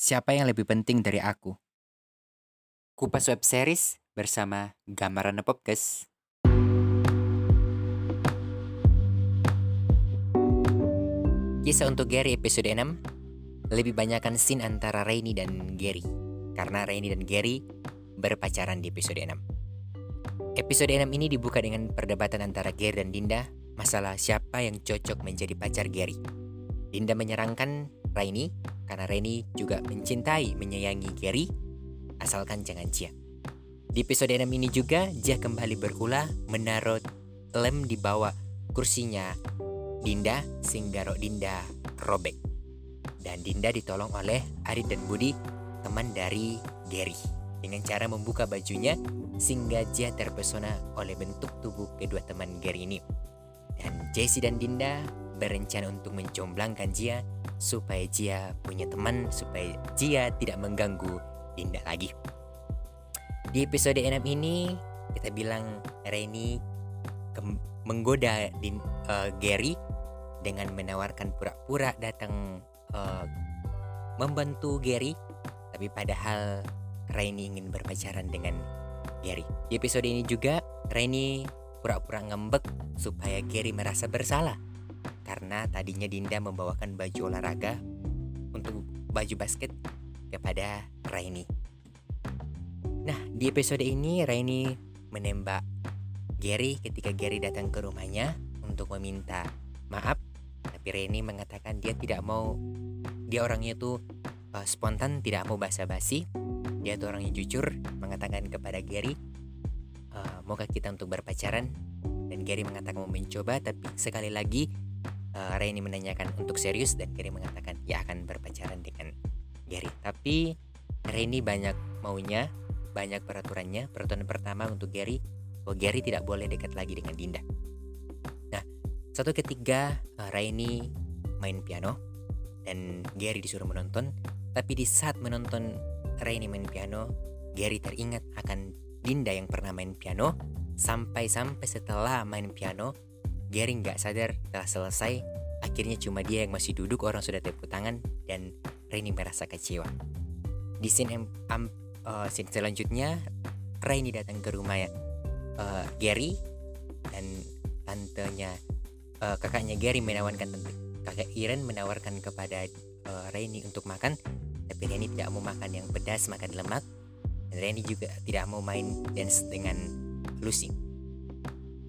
Siapa yang lebih penting dari aku? Kupas web series bersama Gambaran Podcast. Kisah untuk Gary episode 6 Lebih banyakkan scene antara Rainy dan Gary Karena Rainy dan Gary berpacaran di episode 6 Episode 6 ini dibuka dengan perdebatan antara Gary dan Dinda Masalah siapa yang cocok menjadi pacar Gary Dinda menyerangkan Rainy karena Rainy juga mencintai, menyayangi Gary asalkan jangan Jia. Di episode 6 ini juga Jia kembali berulah menaruh lem di bawah kursinya Dinda sehingga rok Dinda robek. Dan Dinda ditolong oleh Arit dan Budi, teman dari Gary, dengan cara membuka bajunya sehingga Jia terpesona oleh bentuk tubuh kedua teman Gary ini. Dan Jesse dan Dinda berencana untuk mencomblangkan Jia supaya Jia punya teman, supaya Jia tidak mengganggu Dinda lagi. Di episode 6 ini kita bilang Reni menggoda Din, uh, Gary dengan menawarkan pura-pura datang uh, membantu Gary tapi padahal Rainy ingin berpacaran dengan Gary. Di episode ini juga Rainy pura-pura ngembek supaya Gary merasa bersalah karena tadinya Dinda membawakan baju olahraga untuk baju basket kepada Rainy. Nah, di episode ini Rainy menembak Gary ketika Gary datang ke rumahnya untuk meminta maaf. Tapi Reni mengatakan dia tidak mau dia orangnya tuh uh, spontan tidak mau basa-basi. Dia tuh orangnya jujur mengatakan kepada Gary uh, maukah kita untuk berpacaran. Dan Gary mengatakan mau mencoba tapi sekali lagi uh, Reni menanyakan untuk serius dan Gary mengatakan ya akan berpacaran dengan Gary tapi Reni banyak maunya banyak peraturannya peraturan pertama untuk Gary bahwa Gary tidak boleh dekat lagi dengan Dinda satu ketiga uh, Raini main piano dan Gary disuruh menonton. Tapi di saat menonton Raini main piano, Gary teringat akan Dinda yang pernah main piano. Sampai-sampai setelah main piano, Gary nggak sadar telah selesai. Akhirnya cuma dia yang masih duduk, orang sudah tepuk tangan dan Raini merasa kecewa. Di scene, um, uh, scene selanjutnya, Raini datang ke rumah uh, Gary dan tantenya uh, kakaknya Gary menawarkan kakak Iren menawarkan kepada uh, Rainy untuk makan tapi Rainy tidak mau makan yang pedas makan lemak dan Rainy juga tidak mau main dance dengan Lucy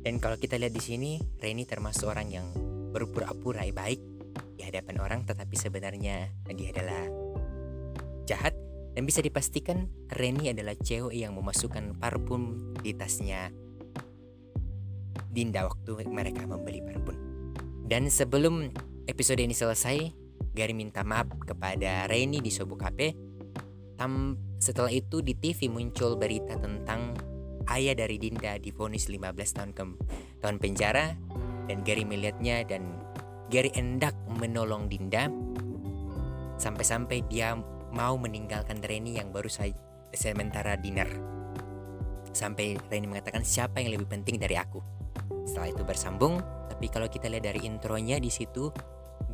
dan kalau kita lihat di sini Rainy termasuk orang yang berpura-pura baik di hadapan orang tetapi sebenarnya dia adalah jahat dan bisa dipastikan Reni adalah cewek yang memasukkan parfum di tasnya Dinda waktu mereka membeli parfum. Dan sebelum episode ini selesai, Gary minta maaf kepada Reni di Cafe. Tam setelah itu di TV muncul berita tentang ayah dari Dinda divonis 15 tahun ke tahun penjara dan Gary melihatnya dan Gary hendak menolong Dinda sampai-sampai dia mau meninggalkan Reni yang baru saja sementara dinner. Sampai Reni mengatakan siapa yang lebih penting dari aku. Setelah itu bersambung, tapi kalau kita lihat dari intronya di situ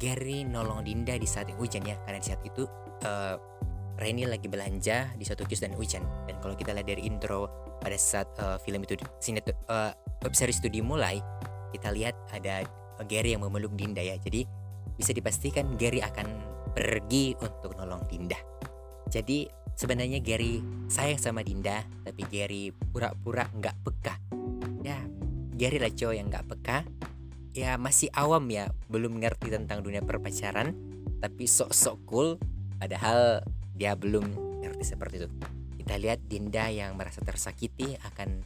Gary nolong Dinda di saat hujan ya, karena di saat itu uh, Reni lagi belanja di satu kios dan hujan. Dan kalau kita lihat dari intro pada saat uh, film itu sinet uh, web series itu dimulai, kita lihat ada Gary yang memeluk Dinda ya. Jadi bisa dipastikan Gary akan pergi untuk nolong Dinda. Jadi sebenarnya Gary sayang sama Dinda, tapi Gary pura-pura nggak peka. Ya Gary lah cowok yang gak peka Ya masih awam ya Belum ngerti tentang dunia perpacaran Tapi sok-sok cool Padahal dia belum ngerti seperti itu Kita lihat Dinda yang merasa tersakiti Akan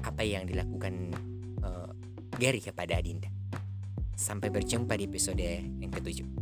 apa yang dilakukan Gary kepada Dinda. Sampai berjumpa di episode yang ketujuh